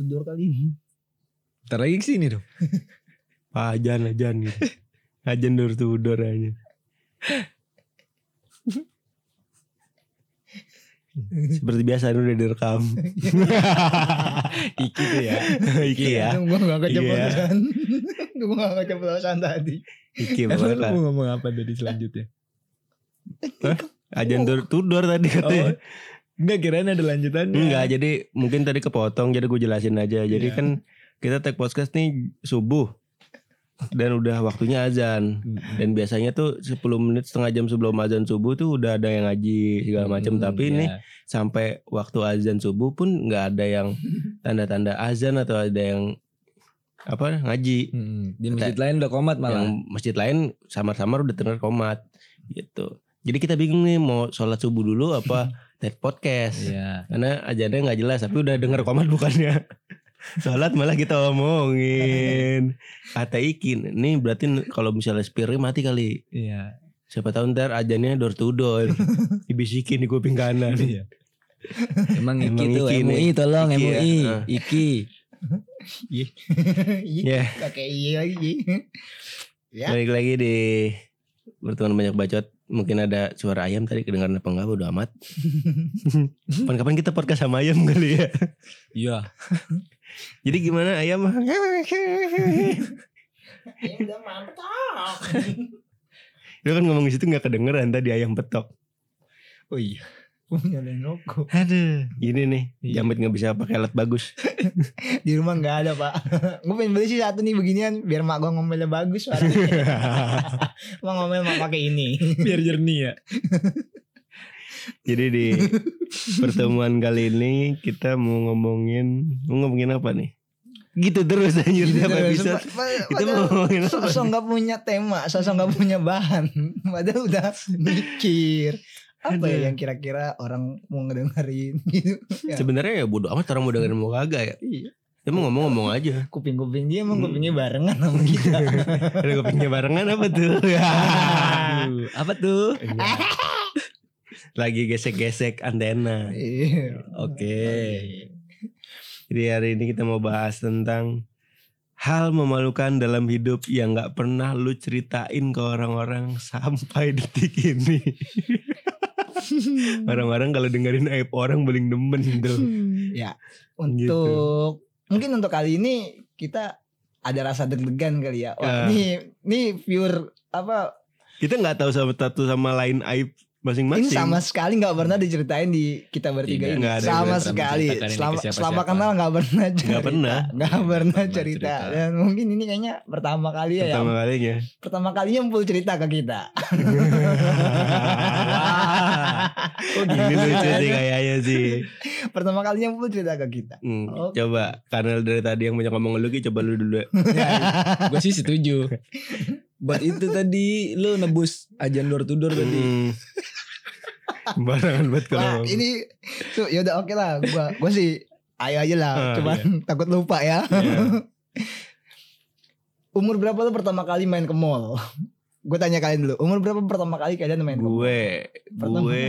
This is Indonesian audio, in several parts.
Tudor kali ini. Ntar lagi ke sini dong. Ajan ajan gitu. Ajan door to door aja. Seperti biasa ini udah direkam. Iki tuh ya. Iki ya. Gue gak Iya. keceplosan. Gue gak keceplosan tadi. Iki lu banget. mau ngomong apa dari selanjutnya? Ajan door to door tadi katanya. Enggak kirain ada lanjutannya. Enggak, jadi mungkin tadi kepotong jadi gue jelasin aja. Jadi Iya. kan kita tag podcast nih subuh dan udah waktunya azan. Dan biasanya tuh 10 menit setengah jam sebelum azan subuh tuh udah ada yang ngaji segala macam. Hmm, Tapi iya. ini sampai waktu azan subuh pun nggak ada yang tanda-tanda azan atau ada yang apa ngaji. Hmm, di masjid lain udah komat malah. Yang masjid lain samar-samar udah denger komat gitu. Jadi kita bingung nih mau sholat subuh dulu apa tag podcast. Iya. Karena ajannya nggak jelas tapi udah denger komat bukannya. Sholat malah kita omongin. Kata Ikin, ini berarti kalau misalnya spiri mati kali. Iya. Siapa tahu ntar ajannya door to door. Dibisikin di kuping kanan. Iya. Emang Iki Emang tuh Iki MUI nih. tolong Iki ya, MUI. ah. Iki. Iya. Ya, Pakai iya lagi. Ya. balik lagi di berteman banyak bacot. Mungkin ada suara ayam tadi kedengaran apa enggak bodo amat. Kapan-kapan kita podcast sama ayam kali ya. Iya. Jadi gimana ayam? Ini udah mantap. Lu kan ngomong di situ nggak kedengeran tadi ayam petok. Oh iya. Gue nyalain rokok. Aduh, gini nih, Iya. Jamit nggak bisa pakai alat bagus. Di rumah gak ada pak. gue pengen beli sih satu nih beginian. Biar mak gue ngomelnya bagus. Mak ngomel mak pakai ini. Biar jernih ya. Jadi di pertemuan kali ini kita mau ngomongin, mau ngomongin apa nih? Gitu terus anjir tiap episode. Kita mau ngomongin apa? Sosok gak punya tema, sosok gak punya bahan. Padahal udah mikir. Apa ya yang kira-kira orang mau ngedengerin gitu. Ya. Sebenarnya ya bodo amat orang mau dengerin mau kagak ya. Iya. Dia mau ngomong-ngomong aja. Kuping-kuping dia emang Hmm. kupingnya barengan sama kita. Ada kupingnya barengan apa tuh? Aduh, apa tuh? Lagi gesek-gesek antena. Iya. Oke. Jadi hari ini kita mau bahas tentang hal memalukan dalam hidup yang nggak pernah lu ceritain ke orang-orang sampai detik ini. Orang-orang kalau dengerin aib orang paling demen tuh. Ya, untuk mungkin untuk kali ini kita ada rasa deg-degan kali ya. Wah, Ah. ini ini pure apa? Kita nggak tahu sama satu sama lain aib masing-masing. Ini sama sekali nggak pernah diceritain di kita bertiga ini. ada sama sekali. Selama siapa-siapa. selama kenal nggak pernah cerita. pernah. Nggak pernah cerita. cerita. Dan mungkin ini kayaknya pertama kali ya. Pertama yang- kalinya. pertama kalinya full cerita ke kita. Oh gini lucu sih kayaknya sih. pertama kalinya full cerita ke kita. Hmm, Oke. Coba karena dari tadi yang banyak ngomong lu coba lu dulu. Gue sih setuju. Buat itu tadi lu nebus ajan door to door tadi. Hmm. Barangan banget kalau Wah, ngomong. ini tuh ya udah oke lah. Gua gua sih ayo aja lah. Ah, Cuman takut lupa ya. Iya. Umur berapa lu pertama kali main ke mall? Gue tanya kalian dulu. Umur berapa pertama kali kalian main ke mall? gue Pertama. gue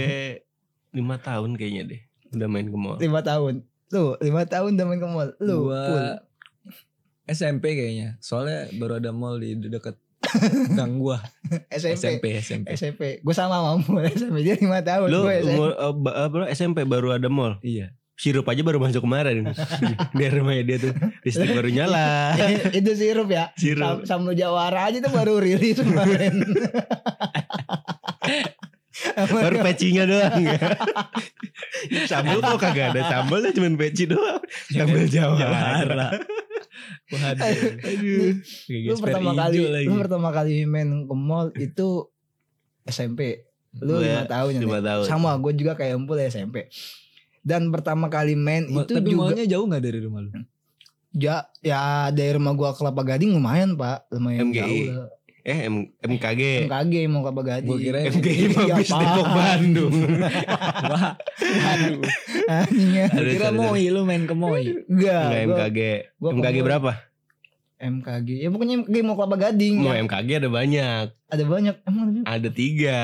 lima tahun kayaknya deh udah main ke mall. Lima tahun. Lu lima tahun udah main ke mall. Lu Gua full. SMP kayaknya. Soalnya baru ada mall di deket gang gua. SMP. SMP, SMP. SMP. Gue sama mampu SMP dia lima tahun. Lu Gue SMP. umur eh, ba- apa, SMP baru ada mall. Iya. Sirup aja baru masuk kemarin. di rumahnya dia tuh listrik baru nyala. itu sirup ya. Sirup. Sam Samlo Jawara aja tuh baru rilis kemarin. Baru pecinya doang ya. sambal kok kagak ada sambal cuma peci doang. Sambal Jawa. Jawara. Waduh. Aduh. Kayak lu pertama kali lagi. lu pertama kali main ke mall itu SMP lu lima tahun ya tahun. sama gue juga kayak empul SMP dan pertama kali main Ma- itu Tapi juga mallnya jauh gak dari rumah lu? ya ya dari rumah gua ke Kelapa Gading lumayan pak lumayan MGI. jauh lah. Eh M MKG. MKG mau Kelapa Gading Gua kira MKG mah Iya, bis Pak. Depok Bandung. Wah, waduh. Anjingnya. Gua Aduh, kira Moi lu main ke Moi. enggak Enggak gua MKG. gua ke MKG berapa? MKG ya pokoknya MKG mau Kelapa Gading Mau ya. MKG ada banyak. ada banyak emang ada Ada tiga.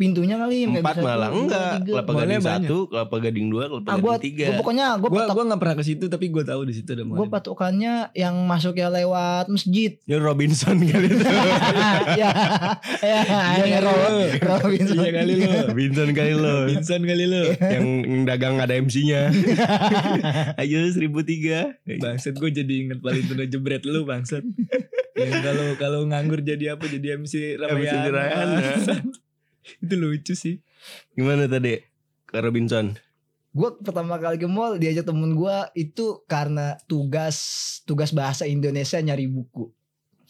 Pintunya kali Empat bisa malah enggak. Kelapa gading satu, kelapa gading dua, kelapa Ah, gua, gading tiga. gua pokoknya gue Gue patok, gua nggak pernah ke situ tapi gue tahu di situ ada gue patokannya yang masuknya lewat masjid. Ini Robinson kali itu. ya, ya, Iya ya, lu. Robinson. Iya kali lu. Robinson kali lo. Vincent kali lu. yang dagang ada MC-nya. Ayo seribu tiga. Bangsat gue jadi inget Valentino jebret lu bangsat. Yang kalau kalau nganggur jadi apa jadi MC Ramayana. Ramayana. bangsat. Itu lucu sih. Gimana tadi? Ke Robinson. Gue pertama kali ke mall diajak temen gue itu karena tugas tugas bahasa Indonesia nyari buku.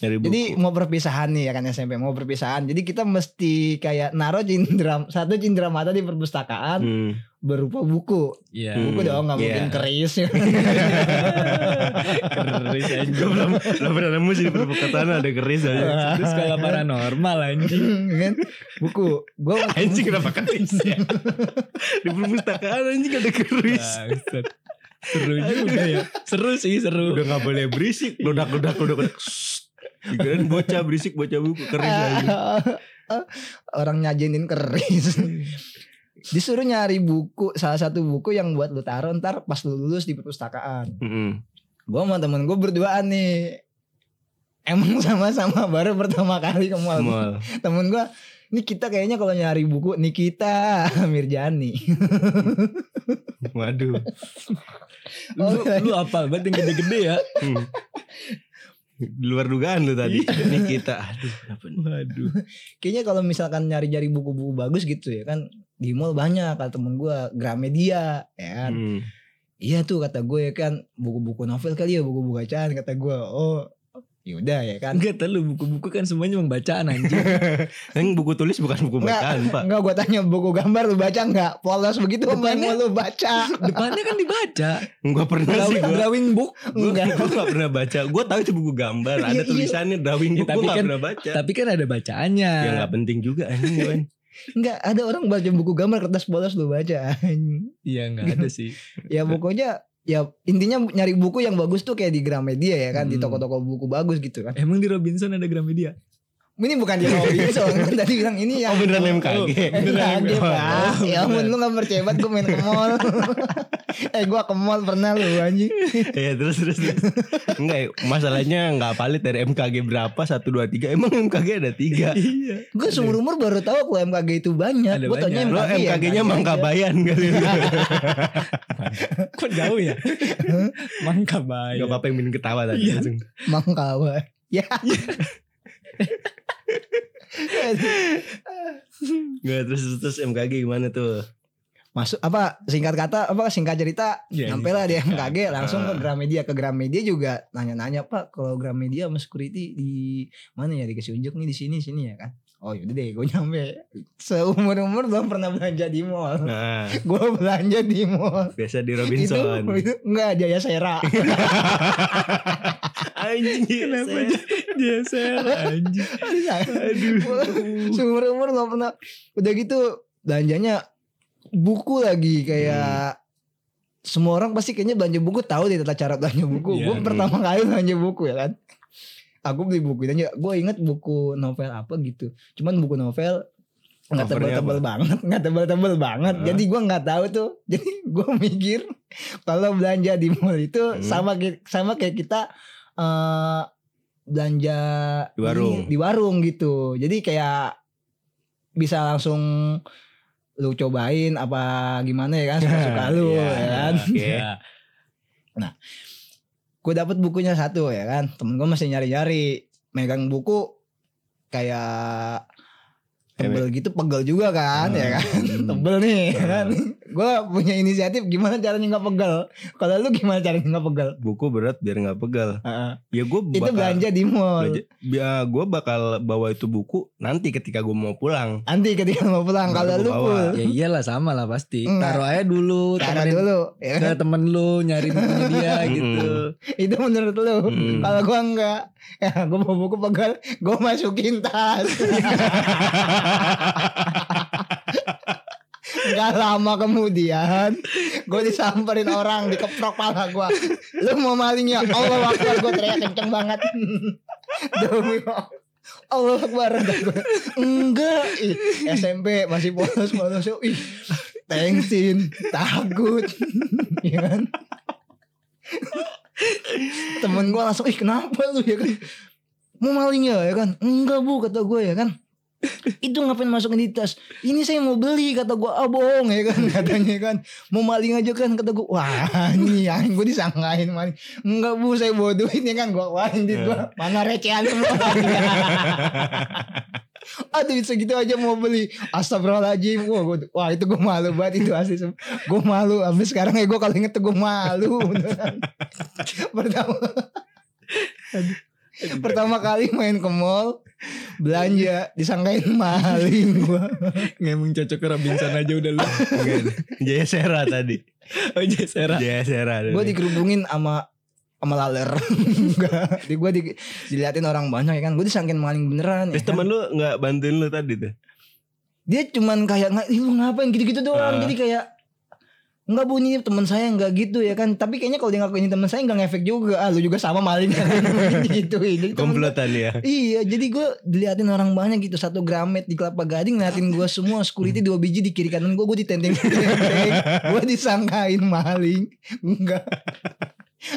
Nyari buku. Jadi mau perpisahan nih ya kan SMP mau perpisahan. Jadi kita mesti kayak naruh cindera satu cindera mata di perpustakaan Hmm. berupa buku. Hmm. Buku dong nggak Iya. mungkin keris. Keris aja. Gue belum belum pernah nemu sih di perpustakaan ada keris aja. Terus kalau paranormal anjing. kan? Buku. Gue Anjing kenapa keris ya? di perpustakaan anjing ada keris. Seru juga ya. Seru sih, seru. Udah gak boleh berisik. Lodak lodak lodak lodak. Dikirain bocah berisik bocah buku keris aja. Orang nyajenin keris. Disuruh nyari buku, salah satu buku yang buat lu taruh ntar pas lu lulus di perpustakaan. Mm-mm. Gue sama temen gue berduaan nih. Emang sama-sama baru pertama kali ke mall. Mall. Temen gue, ini kita kayaknya kalau nyari buku Nikita Mirjani. Waduh. Lu, lu banget yang gede-gede ya. Hmm. Luar dugaan lu tadi. Ini kita. Aduh, kenapa nih? Waduh. Kayaknya kalau misalkan nyari-nyari buku-buku bagus gitu ya kan di mall banyak kata temen gue Gramedia ya kan. Hmm. Iya tuh kata gue kan buku-buku novel kali ya buku-buku bacaan kata gue. Oh yaudah ya kan. Enggak tahu buku-buku kan semuanya memang bacaan anjing. Yang buku tulis bukan buku Enggak, bacaan, Pak. enggak gue tanya buku gambar lu baca enggak? Polos begitu Depannya- mall lu baca. Depannya kan dibaca. Enggak pernah sih Drawing, gua. drawing book. Gue Enggak. gak pernah baca. Gue tahu itu buku gambar. Iya, Ada iya. tulisannya drawing Ya, book. tapi Gue gak kan- pernah baca. Tapi kan ada bacaannya. Ya gak penting juga anjing kan. Enggak ada orang baca buku gambar kertas polos lu baca. Iya enggak ada sih. ya pokoknya ya intinya nyari buku yang bagus tuh kayak di Gramedia ya kan di Hmm. toko-toko buku bagus gitu kan. Emang di Robinson ada Gramedia? Ini bukan di Robinson kan tadi bilang ini ya. Oh beneran MKG. Beneran MKG Oh, pak Ya ampun lu gak percaya banget gue main ke mall Eh gue ke mall pernah lu anjing Iya terus terus. terus. Enggak ya, masalahnya nggak valid dari MKG berapa satu dua tiga. Emang MKG ada tiga. iya. Gue seumur umur baru tahu kalau MKG itu banyak Ada Gue tanya banyak. Lo MKG ya, MKG-nya MKG Mangkabayan kali. Kok jauh ya? Mangka Gak apa-apa yang bikin ketawa tadi. Iya. langsung. Mangkawa Ya Nggak, terus terus MKG gimana tuh? Masuk apa singkat kata apa singkat cerita Iya, Nyampe lah di MKG langsung ke Ah. Gramedia Ke Gramedia juga nanya-nanya Pak kalau Gramedia sama security di mana ya dikasih unjuk nih di sini sini ya kan Oh yaudah deh gue nyampe Seumur umur belum pernah belanja di mall Nah, Gue belanja di mall biasa di itu, Robinson. itu enggak Jaya Sera Anjing. Kenapa saya- dia ser anjing? Aduh. Seumur umur gak pernah. Udah gitu belanjanya buku lagi kayak semua orang pasti kayaknya belanja buku tahu deh tata cara belanja buku. Iya. gue pertama kali belanja buku ya kan. Aku beli buku dan gue inget buku novel apa gitu. Cuman buku novel nggak tebel-tebel banget, nggak tebel-tebel banget. Hah? Jadi gue nggak tahu tuh. Jadi gue mikir kalau belanja di mall itu Hmm. sama kayak sama kayak kita eh belanja Di warung. ini, di warung gitu. Jadi kayak bisa langsung lu cobain apa gimana ya kan suka-suka lu Iya, ya kan. Oke. Ya. Gue dapet bukunya satu ya kan. Temen gue masih nyari-nyari megang buku kayak tebel gitu pegel juga kan ya kan. Hmm. Tebel nih ya Ah. kan. Gue punya inisiatif gimana caranya nggak pegel. Kalau lu gimana caranya nggak pegel? Buku berat biar nggak pegal. Heeh. Ya gue Itu belanja di mall. belanja- ya gue bakal bawa itu buku nanti ketika gue mau pulang. Nanti ketika mau pulang kalau lu bawa. Ya iyalah sama lah pasti. Enggak. Taruh aja dulu, temenin dulu ya kan? ke temen lu nyari bukunya dia gitu. Itu menurut lu. Mm. Kalau gua enggak, ya gua mau buku pegal, gua masukin tas. Gak lama kemudian Gue disamperin orang Dikeprok pala gue Lu mau maling ya? Allah Akbar Gue teriak kenceng banget. Demi Allah. Akbar. Enggak. SMP masih polos-polos. Ih Tensin Takut. Ya kan? Temen gue langsung Ih kenapa lu ya kan? Mau maling ya ya kan? Enggak bu kata gue ya kan itu ngapain masukin di tas? Ini saya mau beli kata gue ah bohong ya kan katanya kan. Mau maling aja kan kata gue wah ini ya gue disangkain maling. Enggak bu saya bawa duit ya kan gue keluarin duit gue mana recehan semua ah duit segitu aja mau beli. Astagfirullahaladzim. Wah, gua, wah itu gue malu banget itu asli. Gue malu sampai sekarang ya gue kalau inget tuh gue malu. Pertama pertama kali main ke mall belanja disangkain maling gua Ngemeng cocok ke Robinson aja udah lu. Jaya Sera tadi. Oh Jesera. Jaya Sera. gue dikerubungin sama sama laler enggak di gue di, diliatin orang banyak ya kan gue disangkain maling beneran ya Terus kan. temen lu nggak bantuin lu tadi tuh? dia cuman kayak nggak "Ih, lu ngapain gitu-gitu doang Ah. jadi kayak Enggak bu ini teman saya enggak gitu ya kan? Tapi kayaknya kalau dia ngakuin ini teman saya enggak ngefek juga. Ah lu juga sama maling gitu gua- Komplotan ya. Iya jadi gue diliatin orang banyak gitu. Satu gramet di kelapa gading Ngeliatin gue semua. Security dua biji di kiri kanan gue Gue ditenteng Gue disangkain maling. Enggak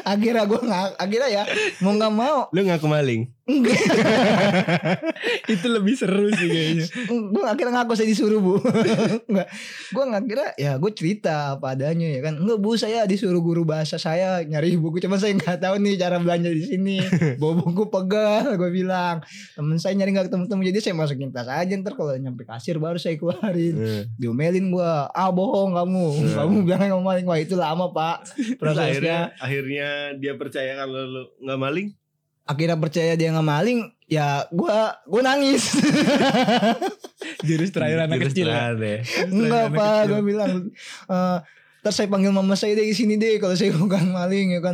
Akhirnya gue nggak Akhirnya ya Mau gak mau. Lu ngaku maling. Itu lebih seru sih kayaknya. Gue akhirnya ngaku saya disuruh bu. Enggak Gue akhirnya Ya gue cerita apa adanya ya kan. Enggak bu saya disuruh guru bahasa saya Nyari buku Cuman saya nggak tahu nih Cara belanja di sini. Bawa buku pegal Gue bilang. Temen saya nyari gak ketemu-temu. Jadi saya masukin tas aja Ntar kalau nyampe kasir Baru saya keluarin. Eh. Diomelin gue Ah bohong kamu. Kamu bilang kamu maling. Wah itu lama pak Terus Prosesnya. akhirnya akhirnya dia percaya kalau lu nggak maling. Akhirnya percaya dia nggak maling Ya gue Gue nangis Jurus terakhir anak Jurus kecil ya. terakhir ya. Enggak kecil. gue bilang eh Ntar saya panggil mama saya deh sini deh kalau saya bukan maling ya kan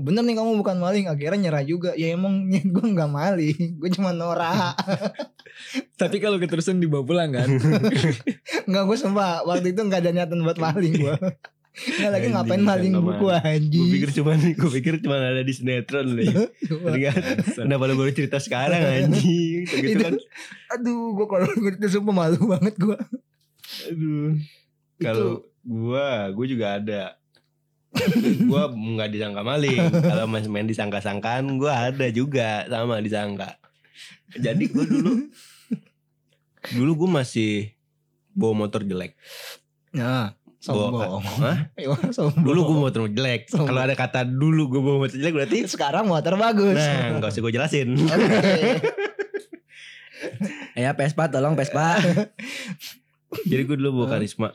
bener nih kamu bukan maling akhirnya nyerah juga ya emang gue nggak maling gue cuma norak Tapi kalau keterusan dibawa pulang kan. nggak gue sumpah waktu itu nggak ada niatan buat maling gue nggak lagi ngapain maling buku Gue anjing pikir cuma gue pikir cuma ada di sinetron lu. ya. Ternyata kenapa baru cerita sekarang anjing? Gitu Itu- kan. aduh gue kalau gue itu sumpah malu banget gue Aduh. Kalau gua, gua juga ada. gua nggak disangka maling. Kalau main disangka-sangkaan, gua ada juga sama disangka. Jadi gua dulu, dulu gua masih bawa motor jelek. nah sombong Hah? Sombong Dulu gua bawa motor jelek. Kalau ada kata dulu gua bawa motor jelek berarti, sekarang motor bagus nah nggak usah gua jelasin. Oke. Ya Vespa tolong Vespa. Jadi gua dulu bawa Karisma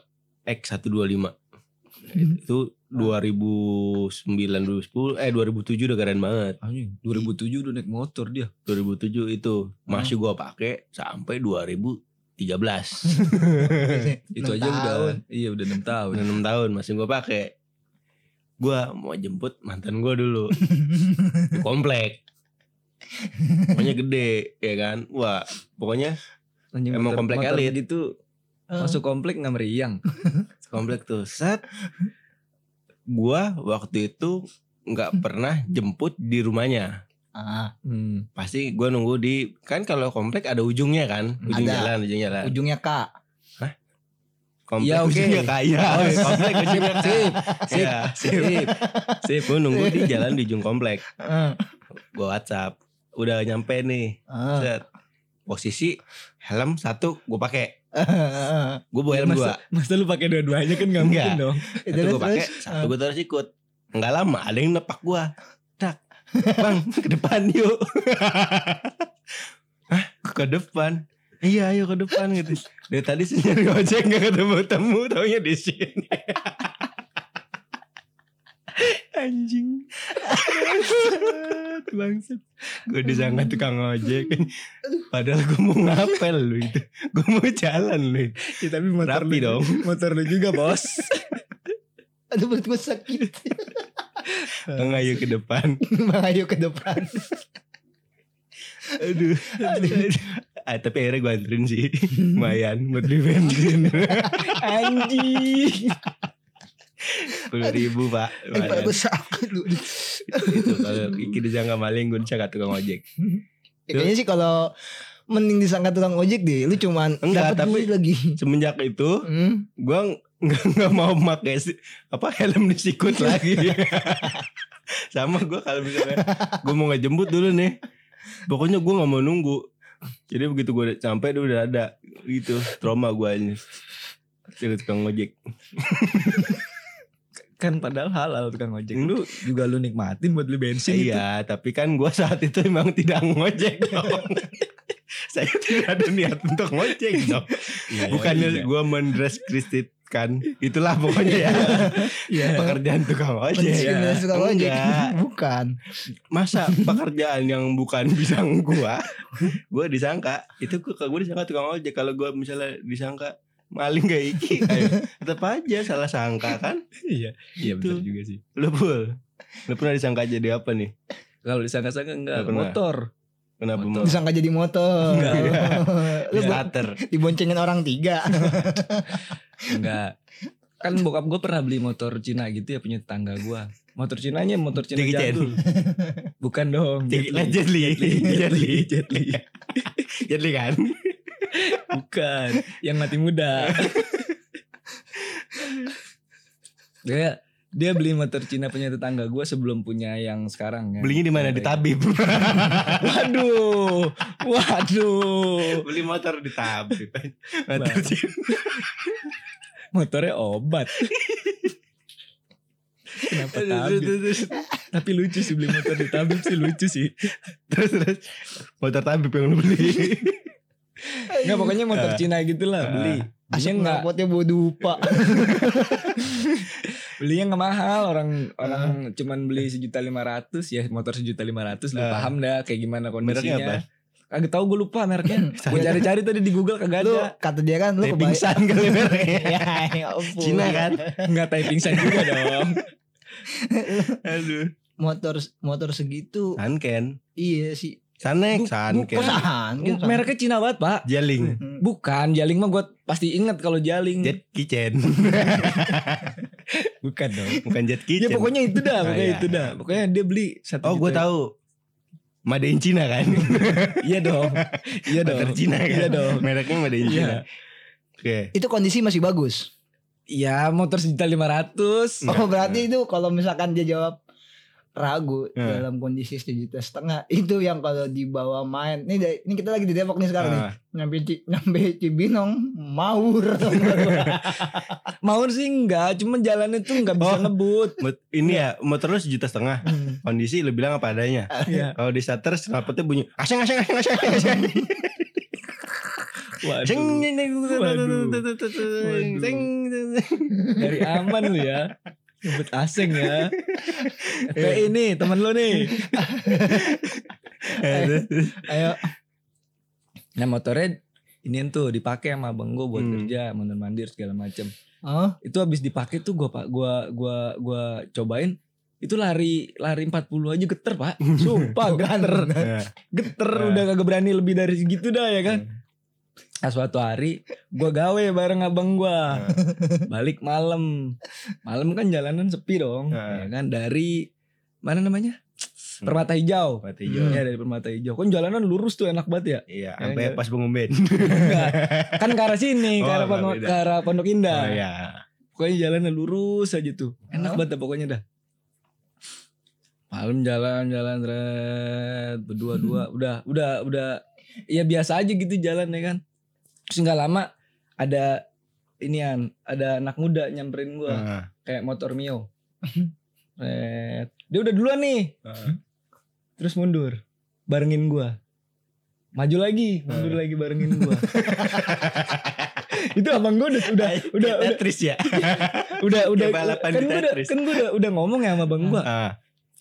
X125. Itu 2009 2010 eh 2007 udah keren banget. Anjing, 2007 udah naik motor dia. 2007 itu masih gua pakai sampai 2013 Itu Enam aja udah tahun. iya udah 6 tahun. udah enam tahun masih gua pakai gua mau jemput mantan gua dulu di komplek pokoknya gede ya kan wah pokoknya Anjing, Emang komplek elit. gitu Eh. masuk komplek nggak meriang. komplek tuh set gua waktu itu nggak pernah jemput di rumahnya ah, Hmm. pasti gua nunggu di kan kalau komplek ada ujungnya kan? Ujung Ada. jalan ujung jalan. Ujungnya kak. Komplek Ya, oke. ujungnya kaya Oh, komplek ujungnya Sip, sip, Ya, sip. sip. Gua nunggu di jalan di ujung komplek. Gua WhatsApp. Udah nyampe nih. Set. Posisi helm satu gue pakai gue bawa helm dua. Masa, masa lu pakai dua-duanya kan nggak mungkin dong. satu gue pakai satu gue terus ikut. Nggak lama ada yang nepak gue tak bang ke depan yuk. Hah? Ke depan? Iya ayo ke depan gitu. Dari tadi sih nyari ojek nggak ketemu temu taunya di sini. Anjing. Bangsat. Gue disangka tukang ojek. Padahal gue mau ngapel lu itu. Gue mau jalan lu. Ya, tapi motor Rapi lu, dong. Motor lu juga bos. Aduh perut gue sakit Bang ayo ke depan bang ayo ke depan Aduh, aduh. Ah, tapi akhirnya gue anterin sih Lumayan buat bensin Anjing. Sepuluh ribu pak eh pak gue sakit lu Itu kalau Iki disangka maling Gue disangka tukang ojek Ya, kayaknya sih kalau mending disangka tukang ojek deh. Lu cuman Enggak, tapi- lagi. Semenjak itu Hmm? gue nggak nggak mau pakai si- apa helm di sikut lagi. Sama gue kalau misalnya gue mau ngejemput dulu nih, pokoknya gue nggak mau nunggu. Jadi begitu gue sampai dia udah ada gitu trauma gue ini. Jadi tukang ojek. Kan padahal halal tukang ojek. Lu juga lu nikmatin buat beli bensin itu. Iya, tapi kan gue saat itu emang tidak ngojek dong. Saya tidak ada niat untuk ngojek dong. Iya, Bukannya iya. gue mendeskripsikan itulah pokoknya ya Iya. pekerjaan tukang ojek. Pendiskriminasi tukang ojek. Bukan. Masa pekerjaan yang bukan bidang gua, gua disangka itu gua gue disangka tukang ojek. Kalau gua misalnya disangka maling gak iki, ayo, tetap aja salah sangka kan. Iya. Iya Gitu. benar juga sih. Lu pul, lu pernah disangka jadi apa nih? Kalau disangka-sangka enggak motor. Kenapa Motor. Disangka jadi motor. Enggak. Lu bo- Starter. diboncengin orang tiga. Enggak. Kan bokap gue pernah beli motor Cina gitu ya punya tetangga gue. Motor Cinanya motor Cina Jackie Chan. jadul. Bukan dong. Jet Jet Li, Li. Jet Li, Jet Li. Jet Li kan? Bukan. Yang mati muda. dia dia beli motor Cina punya tetangga gue sebelum punya yang sekarang ya. Belinya di mana? Di Tabib. Waduh. Waduh. Beli motor di Tabib. Motor. Cina. Motornya obat. Kenapa tabib? terus, terus. Tapi lucu sih beli motor di tabib sih lucu sih. Terus terus motor Tabib yang lu beli. Enggak pokoknya motor Ah. Cina gitu lah beli. Asap Belinya enggak knalpotnya bawa dupa. belinya enggak mahal orang orang cuman beli sejuta lima ratus ya motor sejuta lima ratus lu Ah. paham dah kayak gimana kondisinya. apa? Kagak tahu gue lupa mereknya. gue cari-cari tadi di Google kagak lu ada. kata dia kan lu kebayang. pingsan kali mereknya. ya, ya. Cina kan? Enggak tai pingsan juga dong. Aduh. Motor motor segitu. Sanken. Iya sih. Sanek, Bu- Sanken. bukan. Gitu. Mereknya Cina banget, Pak. Jaling. Hmm. Bukan, Jaling mah gue pasti inget kalau Jaling. Jet Kitchen. Bukan dong. Bukan Jet Ya Kitchen. pokoknya itu dah, Oh, pokoknya iya. itu dah. Pokoknya dia beli satu Oh gue juta. tahu. Made in Cina kan? Iya dong. Iya dong. Motor Cina kan? Iya dong. Mereknya Made in Iya. Cina. Oke. Itu kondisi masih bagus. Iya, motor sejuta lima ratus. Oh berarti itu kalau misalkan dia jawab ragu Hmm. dalam kondisi sejuta setengah itu yang kalau dibawa main ini dari- ini kita lagi di Depok nih sekarang nih Ah, nyampe Ci- nyampe Cibinong maur Mau sih enggak, cuma jalannya tuh enggak bisa Oh. ngebut. ini ya motor lu sejuta setengah. Hmm. Kondisi lu bilang apa adanya. Iya. Kalau di starter knalpotnya bunyi aseng aseng aseng aseng aseng. Aseng. Waduh. Aseng. Dari aman lu ya. Ngebut asing ya. FPI ini temen lu nih. ayo Nah motornya ini tuh dipakai sama abang gue buat Hmm. kerja, mondar mandir segala macem. oh Itu habis dipakai tuh gua pak, gua gua gua cobain itu lari lari 40 aja geter pak sumpah geter Nah, geter Nah. udah kagak berani lebih dari segitu dah ya kan Nah, suatu hari gua gawe bareng abang gua. Balik malam. Malam kan jalanan sepi dong Nah. ya kan? Dari mana namanya? Permata hijau. Mati hijau. ya dari permata hijau. Kan jalanan lurus tuh enak banget ya? Iya, Ya, sampai enggak. pas pengumben. Kan ke arah sini ke Oh, arah enggak, Pondok, ke arah Pondok Indah. Oh iya. pokoknya jalannya lurus aja tuh. Enak Hah? banget dah pokoknya dah. Malam jalan jalan red berdua dua udah udah udah ya biasa aja gitu jalan ya kan. Terus nggak lama ada inian ada anak muda nyamperin gua. Nah, kayak motor mio. Red. Dia udah duluan nih. Nah. terus mundur. Barengin gua. Maju lagi mundur lagi barengin gua. Itu abang gua udah udah udah udah. Tetris ya. udah udah kan di gue udah Tetris. kan gue udah udah ngomong ya sama bang gua. Ah,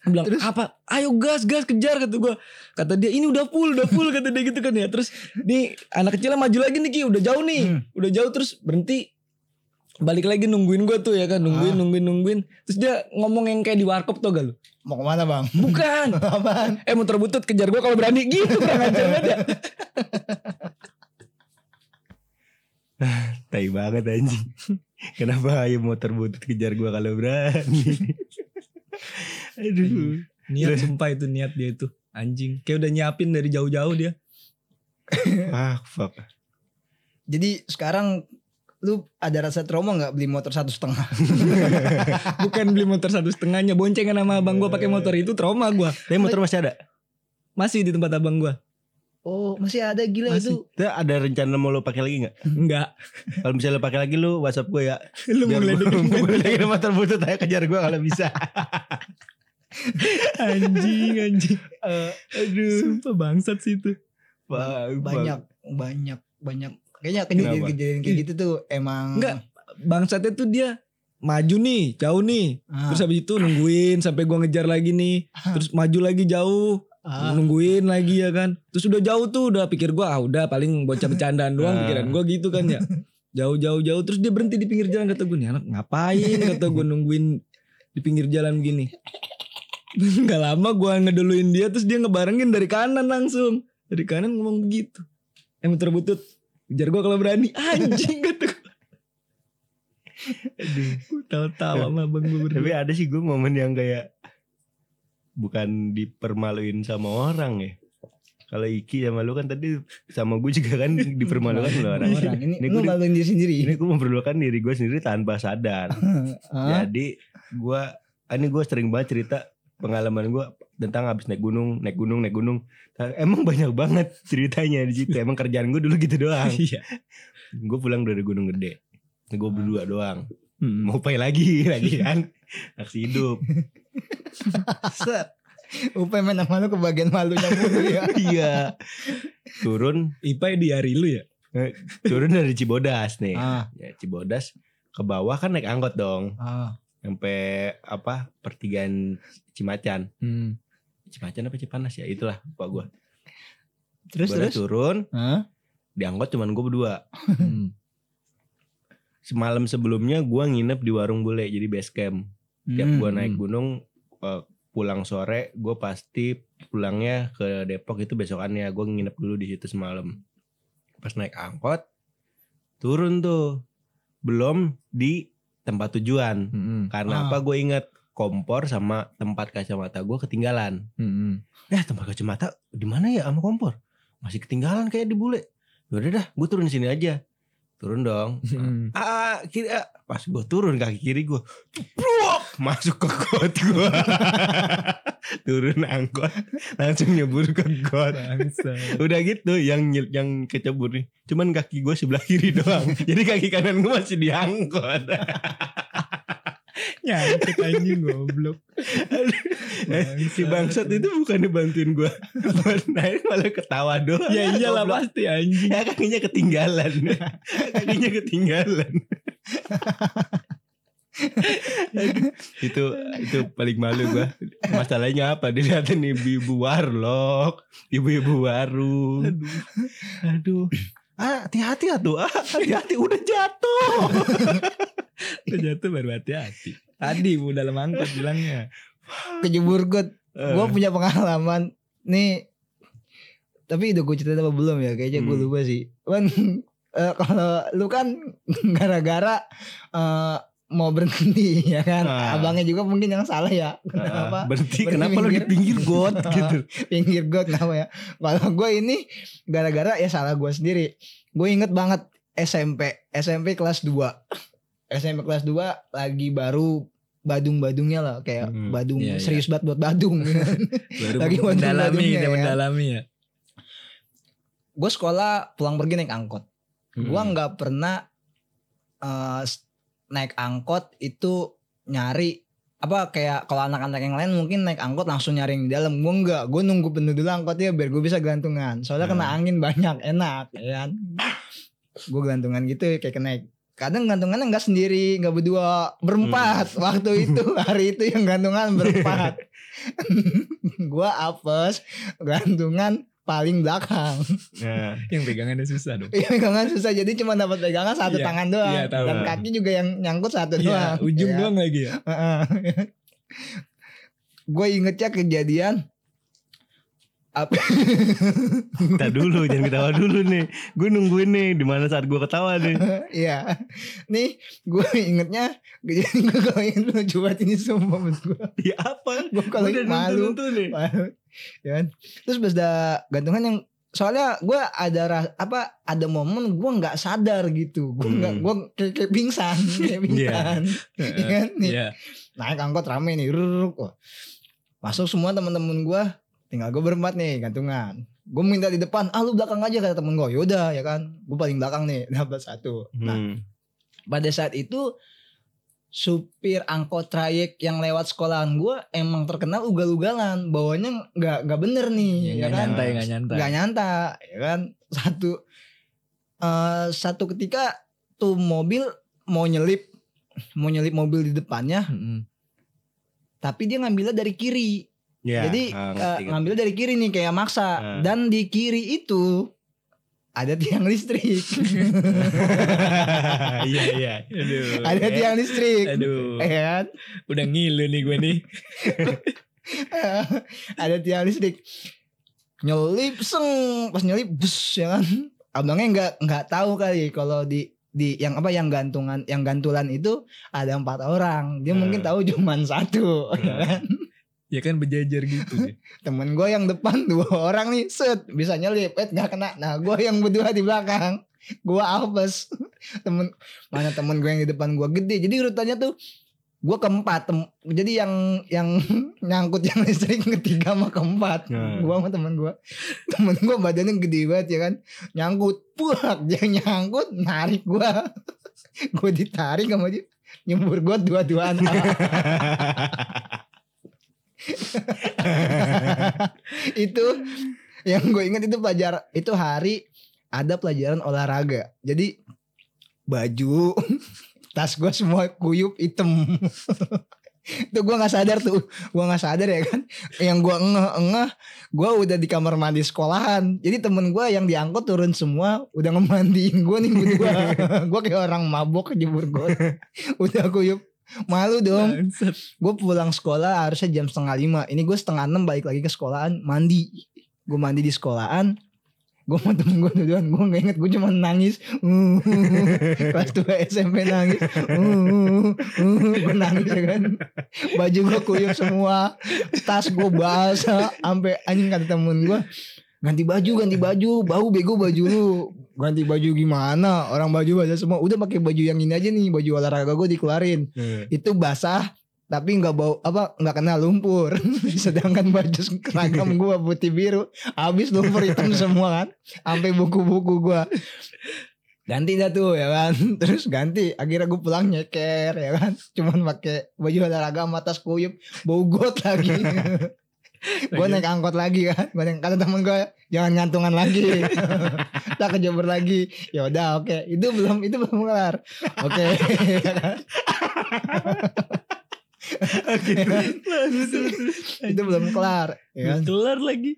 bilang apa? Ayo gas gas kejar kata gua. Kata dia ini udah full udah full kata dia gitu kan ya. Terus nih anak kecilnya maju lagi nih Ki. Udah jauh nih Hmm. udah jauh. Terus berhenti. Balik lagi nungguin gua tuh ya kan nungguin Ah. nungguin nungguin. Terus dia ngomong yang kayak di warkop tau gak lu? Mau ke mana bang? Bukan. Apaan? Eh muter butut kejar gua kalau berani. Gitu kurang ajar ya tai banget anjing. Kenapa ayo motor butut kejar gua kalau berani? Aduh. niat sumpah itu niat dia itu Anjing. Kayak udah nyiapin dari jauh-jauh dia. ah fuck Jadi sekarang lu ada rasa trauma nggak beli motor satu setengah? Bukan beli motor satu setengahnya. Boncengan sama abang gue pakai motor itu trauma gue. tapi motor masih ada Masih di tempat abang gue. Oh masih ada gila Masih. itu. Itu ada rencana mau lo pakai lagi nggak? Enggak. Kalau misalnya lo pakai lagi lo WhatsApp gue ya. Lu Biar mau ngeledekin gue gue. ngeledekin motor butut aja kejar gue kalau bisa. Anjing, anjing. Eh, Aduh. Sumpah bangsat sih itu. Fuck, banyak banyak banyak kayaknya kejadian-kejadian kayak gitu tuh emang Enggak. Bangsatnya tuh dia maju nih, jauh nih. Ah, Terus habis itu nungguin sampai gua ngejar lagi nih. Terus maju lagi jauh. Ah, Nungguin lagi ya kan. Terus udah jauh tuh udah pikir gua ah udah paling bocah bercandaan doang Ah. pikiran gua gitu kan ya. Jauh jauh jauh terus dia berhenti di pinggir jalan kata gue nih anak ngapain kata gue nungguin di pinggir jalan gini. Gak lama gua ngeduluin dia terus dia ngebarengin dari kanan langsung. Dari kanan ngomong begitu. Eh muter butut. Kejar gua kalau berani. Anjing kata gue. Aduh. Tahu-tahu sama abang gue Tapi ada sih gue momen yang kayak bukan dipermaluin sama orang ya. Kalau Iki sama lu kan tadi sama gue juga kan dipermalukan sama orang. orang ini, Ini di- maluin diri sendiri Ini gue memperlukan diri gue sendiri tanpa sadar. Ah, Jadi gue, ini gue sering banget cerita pengalaman gue tentang habis naik gunung, naik gunung, naik gunung. Nah, Emang banyak banget ceritanya di situ. Emang kerjaan gue dulu gitu doang. Iya. gue pulang dari gunung gede. Gue berdua doang. Hmm. Mau pay lagi, lagi kan. Aksi hidup. Set. Upaya main sama lu kebagian malunya mulu ya Iya. Turun, Ipai di hari lu ya? turun dari Cibodas nih. ah, Ya, Cibodas ke bawah kan naik angkot dong. ah. Sampai apa? Pertigaan Cimacan. Hmm. Cimacan apa Cipanas ya? Itulah Pak gue. terus terus turun, Hah? di angkot cuman gue berdua. Hmm. Semalam sebelumnya gue nginep di warung bule jadi base camp. Tiap Hmm. gue naik gunung eh, pulang sore, gue pasti pulangnya ke Depok itu besokannya. Gue nginep dulu di situ semalam. Pas naik angkot, turun tuh, belum di tempat tujuan. Hmm. Karena Ah. apa? Gue inget kompor sama tempat kacamata gue ketinggalan. Hmm. Eh tempat kacamata di mana ya sama kompor? Masih ketinggalan kayak di bule. Yaudah dah, gue turun sini aja. Turun dong. Hmm. Ah, kiri ah. Pas gue turun kaki kiri gue masuk ke got gue. turun angkot langsung nyebur ke got. Udah gitu yang yang kecebur nih. Cuman kaki gue sebelah kiri doang. Jadi kaki kanan gue masih diangkot. Nyangkut anjing goblok. si bangsat itu bukannya bantuin gue buat naik malah ketawa doang. Ya iyalah Goblok. pasti anjing. Ya kakinya ketinggalan. kakinya ketinggalan. Itu itu paling malu gua. Masalahnya apa? Dilihatin ibu-ibu warlock, ibu-ibu warung. Aduh. Aduh. Ah, hati-hati atuh. Ah, hati-hati udah jatuh. Udah jatuh baru hati-hati. Tadi bu dalam angkot bilangnya. kejebur got Eh, gue punya pengalaman nih tapi udah gue cerita apa belum ya kayaknya gue Hmm. lupa sih kan eh, kalau lu kan gara-gara eh, mau berhenti ya kan Ah. abangnya juga mungkin yang salah ya ah, kenapa berhenti Berhenti kenapa lu di minggir. pinggir got gitu. pinggir got kenapa ya kalau gue ini gara-gara ya salah gue sendiri gue inget banget SMP SMP kelas 2 SMP kelas 2 lagi baru badung-badungnya lah kayak Hmm, badung iya, iya. serius banget buat badung Baru Lagi mendalami, ya. mendalami ya. gue sekolah pulang pergi naik angkot Hmm. Gua nggak pernah s- naik angkot itu nyari apa kayak kalau anak-anak yang lain mungkin naik angkot langsung nyari yang di dalam. Gue enggak gue nunggu penuh dulu angkotnya biar gue bisa gantungan. Soalnya kena Hmm. angin banyak enak ya kan? Gue gantungan gitu kayak kena kadang gantungannya nggak sendiri nggak berdua berempat. Waktu itu hari itu yang gantungan berempat. Gue apes gantungan paling belakang Nah, Yang pegangannya susah dong. Iya pegangan susah jadi cuma dapat pegangan satu Iya, tangan doang iya, tahu. dan kaki juga yang nyangkut satu Iya, doang. ujung ya. doang lagi ya. Gue ingetnya kejadian apa Kita dulu jangan ketawa dulu nih. Gue nungguin nih di mana saat gue ketawa nih. Iya. Nih gue ingetnya Jadi gue kalau inget lucu banget ini sumpah menurut gue Ya apa? Gue kalau malu nih. Malu. Ya kan? Terus pas ada gantungan yang soalnya gue ada ras- apa ada momen gue nggak sadar gitu gue nggak Hmm. gue kayak, kayak pingsan kayak pingsan Iya kan nih Iya. naik angkot rame nih ruruk Wah. masuk semua teman-teman gue tinggal gue berempat nih gantungan gue minta di depan ah lu belakang aja kata temen gue yaudah ya kan gue paling belakang nih dapat satu nah Hmm. pada saat itu supir angkot trayek yang lewat sekolahan gue emang terkenal ugal-ugalan bawanya nggak nggak bener nih Iya, ya nggak kan nyantai, nggak nyantai. nggak nyanta ya kan satu eh satu ketika tuh mobil mau nyelip mau nyelip mobil di depannya Mm-mm. tapi dia ngambilnya dari kiri Ya, jadi ngerti. ngambilnya dari kiri nih kayak maksa Ah. dan di kiri itu ada tiang listrik Iya iya. Aduh. ada eh, tiang listrik Aduh. ya kan Udah ngilu nih gue nih. ada tiang listrik nyelip seng pas nyelip bus ya kan abangnya nggak nggak tahu kali kalau di di yang apa yang gantungan yang gantulan itu ada empat orang dia mungkin Hmm. tahu cuman satu ya kan Ya kan berjajar gitu deh. temen gue yang depan dua orang nih set bisa nyelip. Eh nggak kena. Nah gue yang berdua di belakang. Gue apes temen mana temen gue yang di depan gue gede. Jadi urutannya tuh gue keempat. Tem- jadi yang yang nyangkut yang listrik ketiga sama keempat. Hmm. gue sama temen gue temen gue badannya gede banget ya kan. Nyangkut puak dia nyangkut narik gue gue ditarik sama dia. Nyembur gue dua-duaan itu yang gue ingat itu pelajar itu hari ada pelajaran olahraga. Jadi baju tas gue semua kuyup hitam. Itu gue nggak sadar tuh gue nggak sadar ya kan. Yang gue ngeh ngeh gue udah di kamar mandi sekolahan. Jadi temen gue yang diangkut turun semua udah ngemandiin gue nih berdua. Gue kayak orang mabok jebur gue. Udah kuyup malu dong. Gue pulang sekolah harusnya jam setengah lima. Ini gue setengah enam balik lagi ke sekolahan mandi. Gue mandi di sekolahan. Gue sama temen gue duluan. Gue gak inget gue cuma nangis. Kelas 2 SMP nangis. Gue nangis ya kan? Baju gue kuyup semua. Tas gue basah. Sampai anjing kata temen gue ganti baju ganti baju. Bau bego baju lu. Ganti baju gimana? Orang baju basah semua. Udah pakai baju yang ini aja nih baju olahraga gue dikeluarin. Itu basah tapi nggak bau apa nggak kena lumpur. Sedangkan baju seragam gua putih biru. Habis lumpur hitam semua kan. Sampai buku-buku gua. Ganti dah tuh ya kan? Terus ganti. Akhirnya gue pulang nyeker ya kan? Cuman pakai baju olahraga sama tas kuyup. Bau got lagi gue naik angkot lagi kan gue naik kata temen gue jangan ngantungan lagi. Tak kejebur lagi. Ya udah oke. Itu belum itu belum kelar. Oke. Ya kan? itu belum kelar ya kan? Kelar lagi.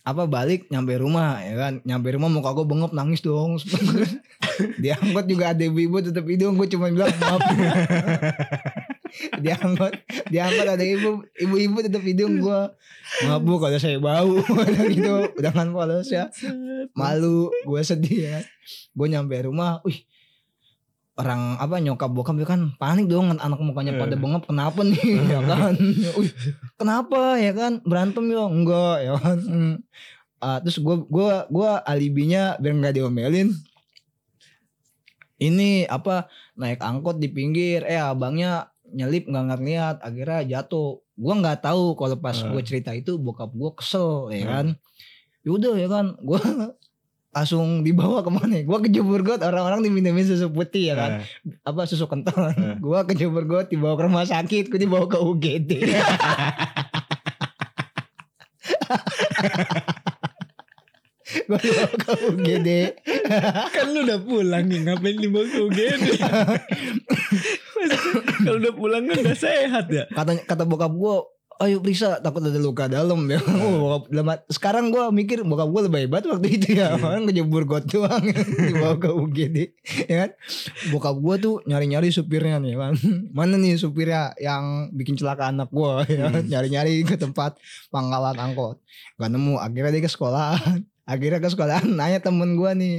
apa balik nyampe rumah ya kan? Nyampe rumah muka gue bengep nangis dong. Diangkut juga ada ibu-ibu tetap hidung gue cuma bilang maaf diangkut diangkut ada ibu ibu-ibu tetap hidung gue maaf bu kalau saya bau. Gitu dengan polos ya. Malu gue sedih ya. Gue nyampe rumah wih. Orang apa nyokap bokap ya kan panik dong anak mukanya pada Eh. bengep kenapa nih? Ya kan? Wih kenapa ya kan? Berantem ya enggak ya kan. Ah, terus gue gua gua alibinya biar nggak diomelin. Ini apa naik angkot di pinggir. Eh abangnya nyelip nggak ngeliat akhirnya jatuh. Gue nggak tahu kalau pas Eh. gue cerita itu bokap gue kesel ya Hmm. kan. Yaudah ya kan. Gue langsung dibawa ke mana ya? Gue kejebur got orang-orang diminum susu putih ya kan. Apa susu kental. Eh. gue kejebur got dibawa ke rumah sakit gue dibawa ke UGD gue dibawa ke UGD kan lu udah pulang nih ngapain dibawa ke UGD kalau udah pulang kan udah sehat ya kata kata bokap gue ayo periksa takut ada luka dalam ya. Oh, bokap, sekarang gue mikir bokap gue lebih hebat waktu itu ya. Orang kejebur got doang dibawa ke UGD. Ya kan. Bokap gue tuh nyari-nyari supirnya nih kan. Mana nih supirnya yang bikin celaka anak gue ya. kan. Nyari-nyari ke tempat pangkalan angkot. Gak nemu. Akhirnya dia ke sekolahan. Akhirnya ke sekolahan nanya temen gue nih.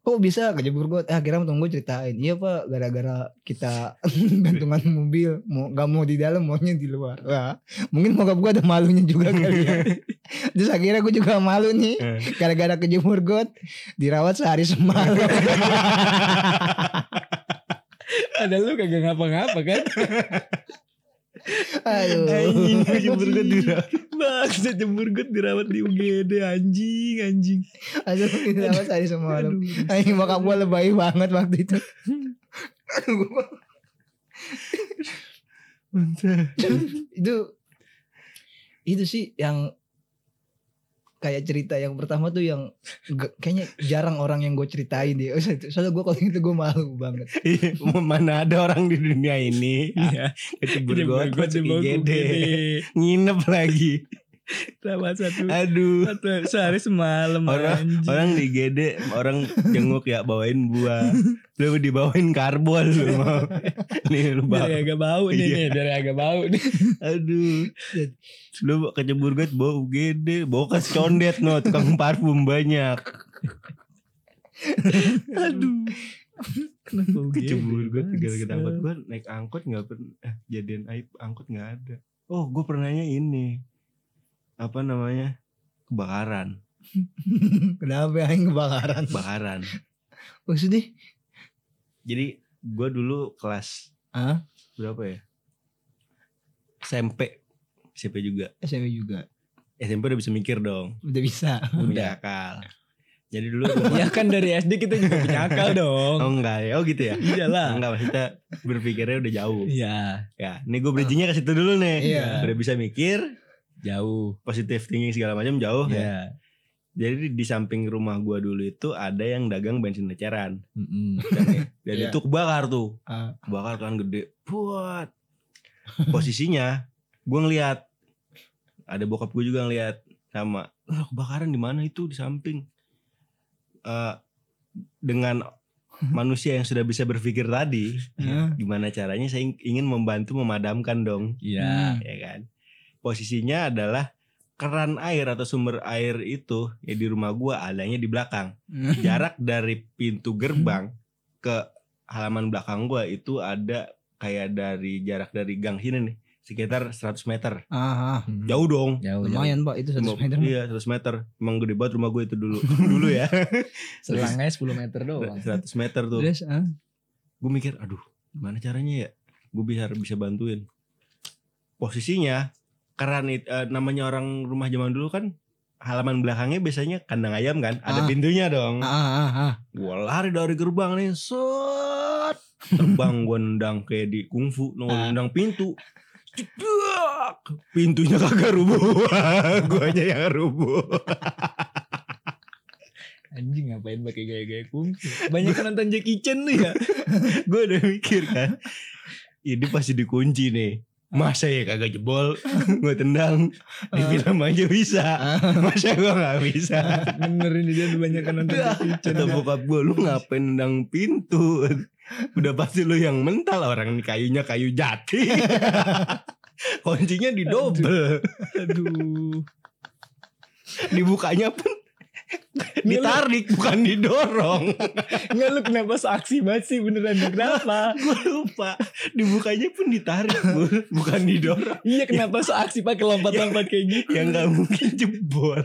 Kok bisa kejebur got? Eh, akhirnya temen gue ceritain. Iya pak gara-gara kita gantungan mobil. mau Gak mau di dalam maunya di luar. Wah, mungkin bokap gue ada malunya juga kali ya. Terus akhirnya gue juga malu nih. eh. Gara-gara kejemur got. Dirawat sehari semalam. Ada lu kagak ngapa-ngapa kan? Aduh. Kejebur got dirawat. Bangsa jemur gue dirawat di UGD anjing anjing. Aduh dirawat sehari semalam. Anjing bokap gue lebay banget waktu itu. itu itu sih yang kayak cerita yang pertama tuh yang kayaknya jarang orang yang gue ceritain deh. Soalnya gue kalau itu gue malu banget. Iya, Mana ada orang di dunia ini Iya. kecebur gue IGD. Nginep lagi. Rawat satu Aduh. satu sehari semalam Orang anjing. orang di IGD orang jenguk ya bawain buah. Lu dibawain karbol lu mau. Nih lu biar bawa. agak bau nih Iya. nih, biar agak bau nih. Aduh. Lu kecebur got bau UGD, bau kas condet no, tukang parfum banyak. Aduh. Kenapa? Kecebur got tinggal gua naik angkot nggak pernah eh, jadian aib angkot nggak ada. Oh, gue pernahnya ini. Apa namanya? Kebakaran, Kenapa yang kebakaran? kebakaran. Maksudnya? Jadi gue dulu kelas Hah? berapa ya? SMP. SMP juga. SMP juga. SMP udah bisa mikir dong. Udah bisa. Punya akal. Jadi dulu Ya kan dari SD kita juga punya akal dong. Oh enggak ya, oh gitu ya? Iyalah. Enggak maksudnya berpikirnya udah jauh. Iya, Ya, ini gue bridgingnya ke situ dulu nih. Iya. Udah bisa mikir, jauh. positive thinking segala macam jauh ya. Iya. Jadi di samping rumah gua dulu itu ada yang dagang bensin eceran. Mm-mm. Dan, dan Iya. itu kebakar tuh. Ah. Kebakar kan gede. Buat. Posisinya gua ngeliat ada bokap gue juga ngeliat sama "Lah, kebakaran di mana itu di samping Eh dengan manusia yang sudah bisa berpikir tadi Hmm. gimana caranya saya ingin membantu memadamkan dong Iya. ya kan posisinya adalah keran air atau sumber air itu ya di rumah gua adanya di belakang. Jarak dari pintu gerbang ke halaman belakang gua itu ada kayak dari jarak dari gang sini nih sekitar 100 meter. Ah, jauh dong. Jauh, jauh. lumayan pak itu 100 meter. iya 100 meter. Emang gede banget rumah gue itu dulu dulu ya. Selangnya 10 meter doang. 100 meter tuh. Terus ah. gue mikir aduh gimana caranya ya? Gue bisa bisa bantuin. Posisinya keran it- eh, namanya orang rumah zaman dulu kan halaman belakangnya biasanya kandang ayam kan ada Ah. pintunya dong Ah, ah, ah. gue lari dari gerbang nih set terbang gue nendang kayak di kungfu Ah. nendang pintu Cedak! pintunya kagak rubuh guanya yang rubuh Anjing ngapain pakai gaya-gaya kungfu. Banyak kan nonton Jackie Chan nih ya. gue udah mikir kan ini pasti dikunci nih masa ya kagak jebol? Gue tendang. Di film aja bisa. Masa gue nggak bisa? Bener ini dia banyak kan nonton kata bokap gue lu ngapain nendang pintu? Udah pasti lu yang mental orang ini kayunya kayu jati. Kuncinya didobel Aduh. dibukanya pun ditarik bukan didorong. Enggak lu kenapa seaksi banget sih? Beneran kenapa? gue lupa. Dibukanya pun ditarik Bu. bukan didorong. Iya kenapa seaksi pakai lompat-lompat kayak gitu? yang nggak mungkin jebol.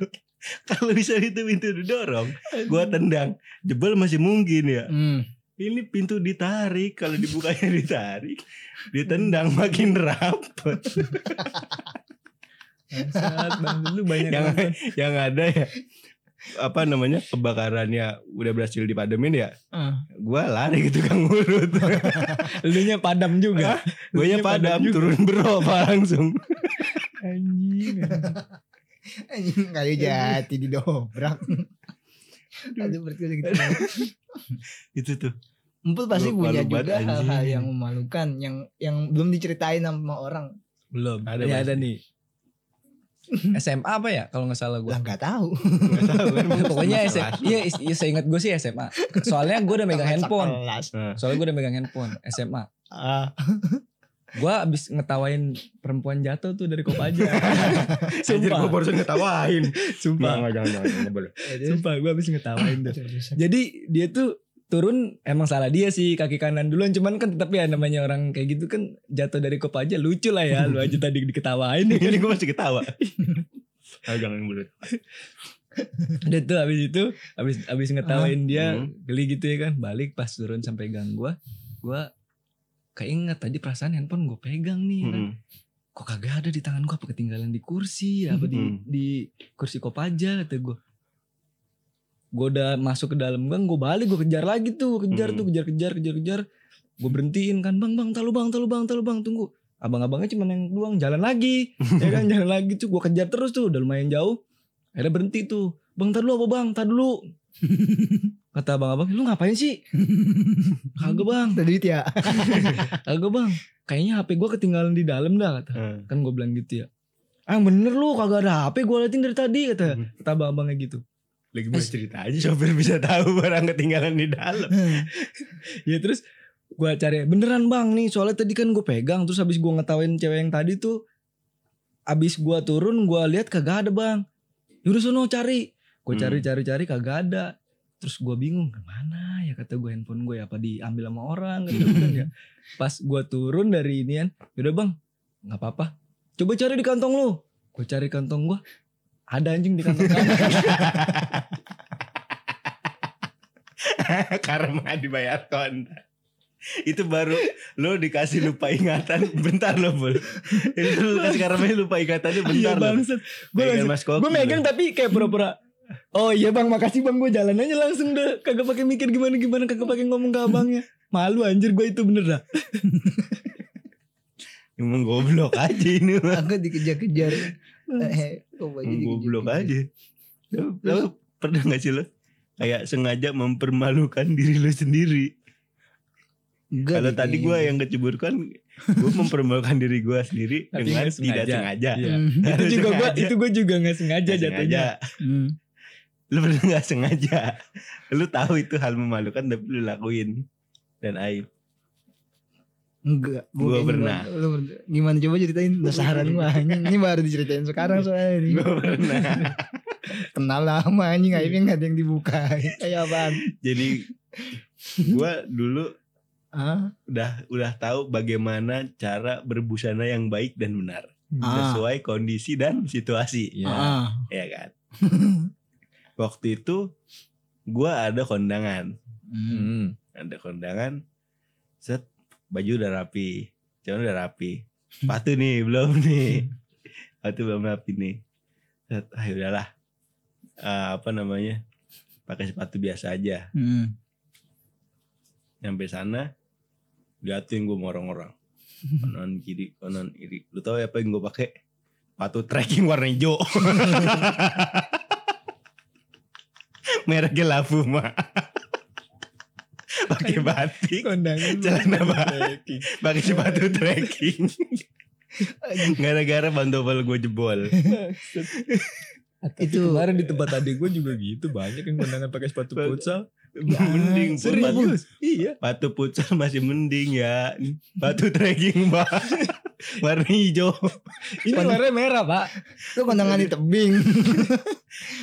Kalau bisa itu pintu didorong gua tendang. Jebol masih mungkin ya. Hmm. ini pintu ditarik. Kalau dibukanya ditarik ditendang makin rapet. Bangsat, bang. Lu banyak yang nonton. yang ada ya apa namanya kebakarannya udah berhasil dipademin ya Ah. gua lari ke tukang urut Lu nya padam juga. gue nya padam turun beropa langsung Anjing. Anjing kayu jati didobrak. Aduh berarti gitu. itu tuh Empul pasti Lupa punya lupa juga anjing. hal-hal yang memalukan yang yang belum diceritain sama orang. Belum. Ada pasti. ada nih. SMA apa ya kalau nggak salah gue. Lah nggak tahu. Nggak tahu. Pokoknya SMA. Iya, iya saya ingat gue sih SMA. Soalnya gue udah megang handphone. Nah, Soalnya gue udah megang handphone SMA. Ah. Gue abis ngetawain perempuan jatuh tuh dari Kopaja. Anjir gue Sumpah. barusan ngetawain. Sumpah. Nggak, jangan, jangan, jangan, nggak boleh. Sumpah gue abis ngetawain tuh. Jadi dia tuh turun emang salah dia sih kaki kanan duluan cuman kan tetap ya namanya orang kayak gitu kan jatuh dari Kopaja lucu lah ya lu aja tadi diketawain Ini gue masih ketawa. Ah, jangan boleh. Udah tuh abis itu abis abis ngetawain dia Hmm. geli gitu ya kan balik pas turun sampai gang gua gua keinget tadi perasaan handphone gue pegang nih ya kan. Hmm. kok kagak ada di tangan gua apa ketinggalan di kursi apa di Hmm. di kursi kopaja kata gua gua udah masuk ke dalam gang gua balik gua kejar lagi tuh kejar Hmm. tuh kejar kejar kejar kejar. Gue berhentiin kan bang bang talu bang talu bang talu bang tunggu. Abang-abangnya cuma yang doang jalan lagi. Ya kan jalan lagi tuh. Gua kejar terus tuh udah lumayan jauh. Akhirnya berhenti tuh. Bang tar dulu apa bang? Tar dulu. Kata abang-abang lu ngapain sih? Kagak bang. Duit ya. kagak bang. Kayaknya HP gua ketinggalan di dalam dah kata. Hmm. kan gue bilang gitu ya. Ah bener lu kagak ada HP gue liatin dari tadi kata Hmm. kata abang-abangnya gitu Lagi mau cerita aja sopir bisa tahu barang ketinggalan di dalam. ya terus gue cari beneran bang nih soalnya tadi kan gue pegang. Terus habis gue ngetawain cewek yang tadi tuh abis gue turun gue lihat kagak ada bang. Yaudah sono cari. Gue Hmm. cari cari cari kagak ada. Terus gue bingung ke mana ya? Kata gue handphone gue apa diambil sama orang? Gue kan ya pas gue turun dari inian yaudah bang nggak apa-apa. Coba cari di kantong lu. Gue cari kantong gue ada anjing di kantong kanan Karma dibayar kontak. Itu baru lo dikasih lupa ingatan bentar lo bol. Itu lo kasih karma lupa ingatannya iya bentar lo. gue gue megang tapi kayak pura-pura oh iya bang makasih bang gue jalan aja langsung deh kagak pakai mikir gimana gimana kagak pakai ngomong ke abangnya malu anjir gue itu bener dah Emang goblok aja ini mah. Aku dikejar-kejar. Eh, Emang goblok dikejar-kejar. aja. Lo, lo pernah gak sih lo? Kayak sengaja mempermalukan diri lo sendiri. Enggak Kalau tadi gue yang kecebur kan, gue mempermalukan diri gue sendiri Tapi dengan nggak tidak sengaja. sengaja. Iya. Hmm. itu juga gue Sengaja. itu gue juga nggak sengaja Nggak jatuhnya sengaja. Hmm. Lu pernah gak sengaja. Lu tahu itu hal memalukan tapi lu lakuin. Dan aib. Enggak, Gua kayaknya pernah. Lu, lu. Gimana coba ceritain gua anjing. Ini baru diceritain sekarang soalnya ini. Gue pernah. Kenal lama anjing aibnya enggak ada yang dibuka. Kayak apaan? Jadi gue dulu Ah, udah udah tahu bagaimana cara berbusana yang baik dan benar Ah. sesuai kondisi dan situasi Iya. ah. ya kan waktu itu gua ada kondangan Hmm. Hmm. ada kondangan set baju udah rapi celana udah rapi sepatu nih belum nih sepatu belum rapi nih set ah udahlah Ah, apa namanya pakai sepatu biasa aja. Hmm. nyampe sana liatin gue sama orang-orang. Kanan kiri kanan kiri. Lu tahu apa yang gue pakai? Sepatu trekking warna hijau. Mereknya Lafuma pakai batik. Celana batik. pakai sepatu trekking. Gara-gara pantofel gue jebol itu Itu- kemarin di tempat tadi gue juga gitu banyak yang kondangan pakai sepatu futsal mending Pur. serius? iya sepatu futsal masih mending ya sepatu trekking mbak warna hijau ini warnanya merah pak Lu kondangan di tebing.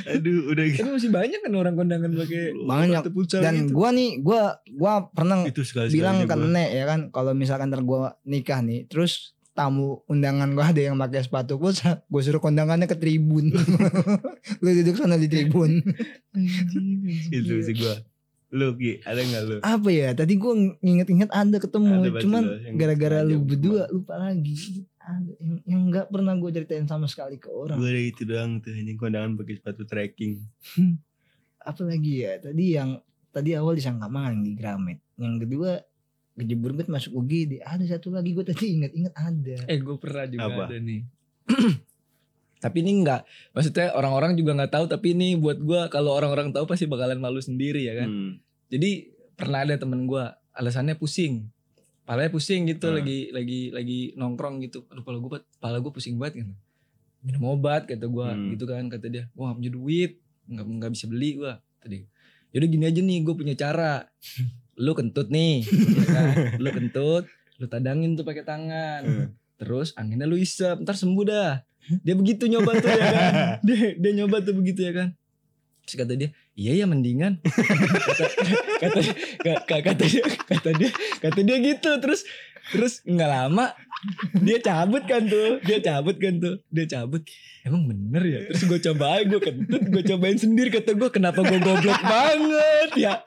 aduh udah gitu tapi masih banyak kan orang kondangan pakai Banyak. futsal Dan gitu. gua nih, gua gua pernah itu sekali bilang ke Nek ya kan kalau misalkan ntar gua nikah nih, terus tamu undangan gua ada yang pakai sepatu futsal, gua suruh kondangannya ke tribun. Lu duduk sana di tribun. itu sih gue lu Ki ada nggak lu Apa ya? Tadi gua nginget-inget ada ketemu, Ada cuman gara-gara lu berdua lupa lagi. Ada yang yang nggak pernah gua ceritain sama sekali ke orang. gue ada itu doang tuh anjing kondangan pakai sepatu trekking Apa lagi ya? Tadi yang tadi awal disangka mangan di Gramet. Yang kedua kejebur bet masuk UGD. Ada satu lagi gua tadi inget-inget ada. eh gue pernah juga Apa? ada nih tapi ini enggak maksudnya orang-orang juga nggak tahu tapi ini buat gue kalau orang-orang tahu pasti bakalan malu sendiri ya kan Hmm. jadi pernah ada temen gue alasannya pusing palanya pusing gitu Hmm. lagi lagi lagi nongkrong gitu aduh pala gue pala gue pusing banget kan minum obat kata gue Hmm. gitu kan kata dia wah punya duit nggak nggak bisa beli gue tadi yaudah gini aja nih gue punya cara lu kentut nih. Ya kan? lu kentut lu tadangin tuh pakai tangan. Hmm. terus anginnya lu isep ntar sembuh dah. Dia begitu nyoba tuh ya kan? Dia, dia nyoba tuh begitu ya kan? Terus kata dia iya ya mendingan. Kata kata kata, kata dia kata dia kata dia gitu. Terus terus nggak lama dia cabut kan tuh dia cabut kan tuh dia cabut. Emang bener ya? Terus gue cobain gue kentut gue cobain sendiri. Kata gue kenapa gue goblok banget ya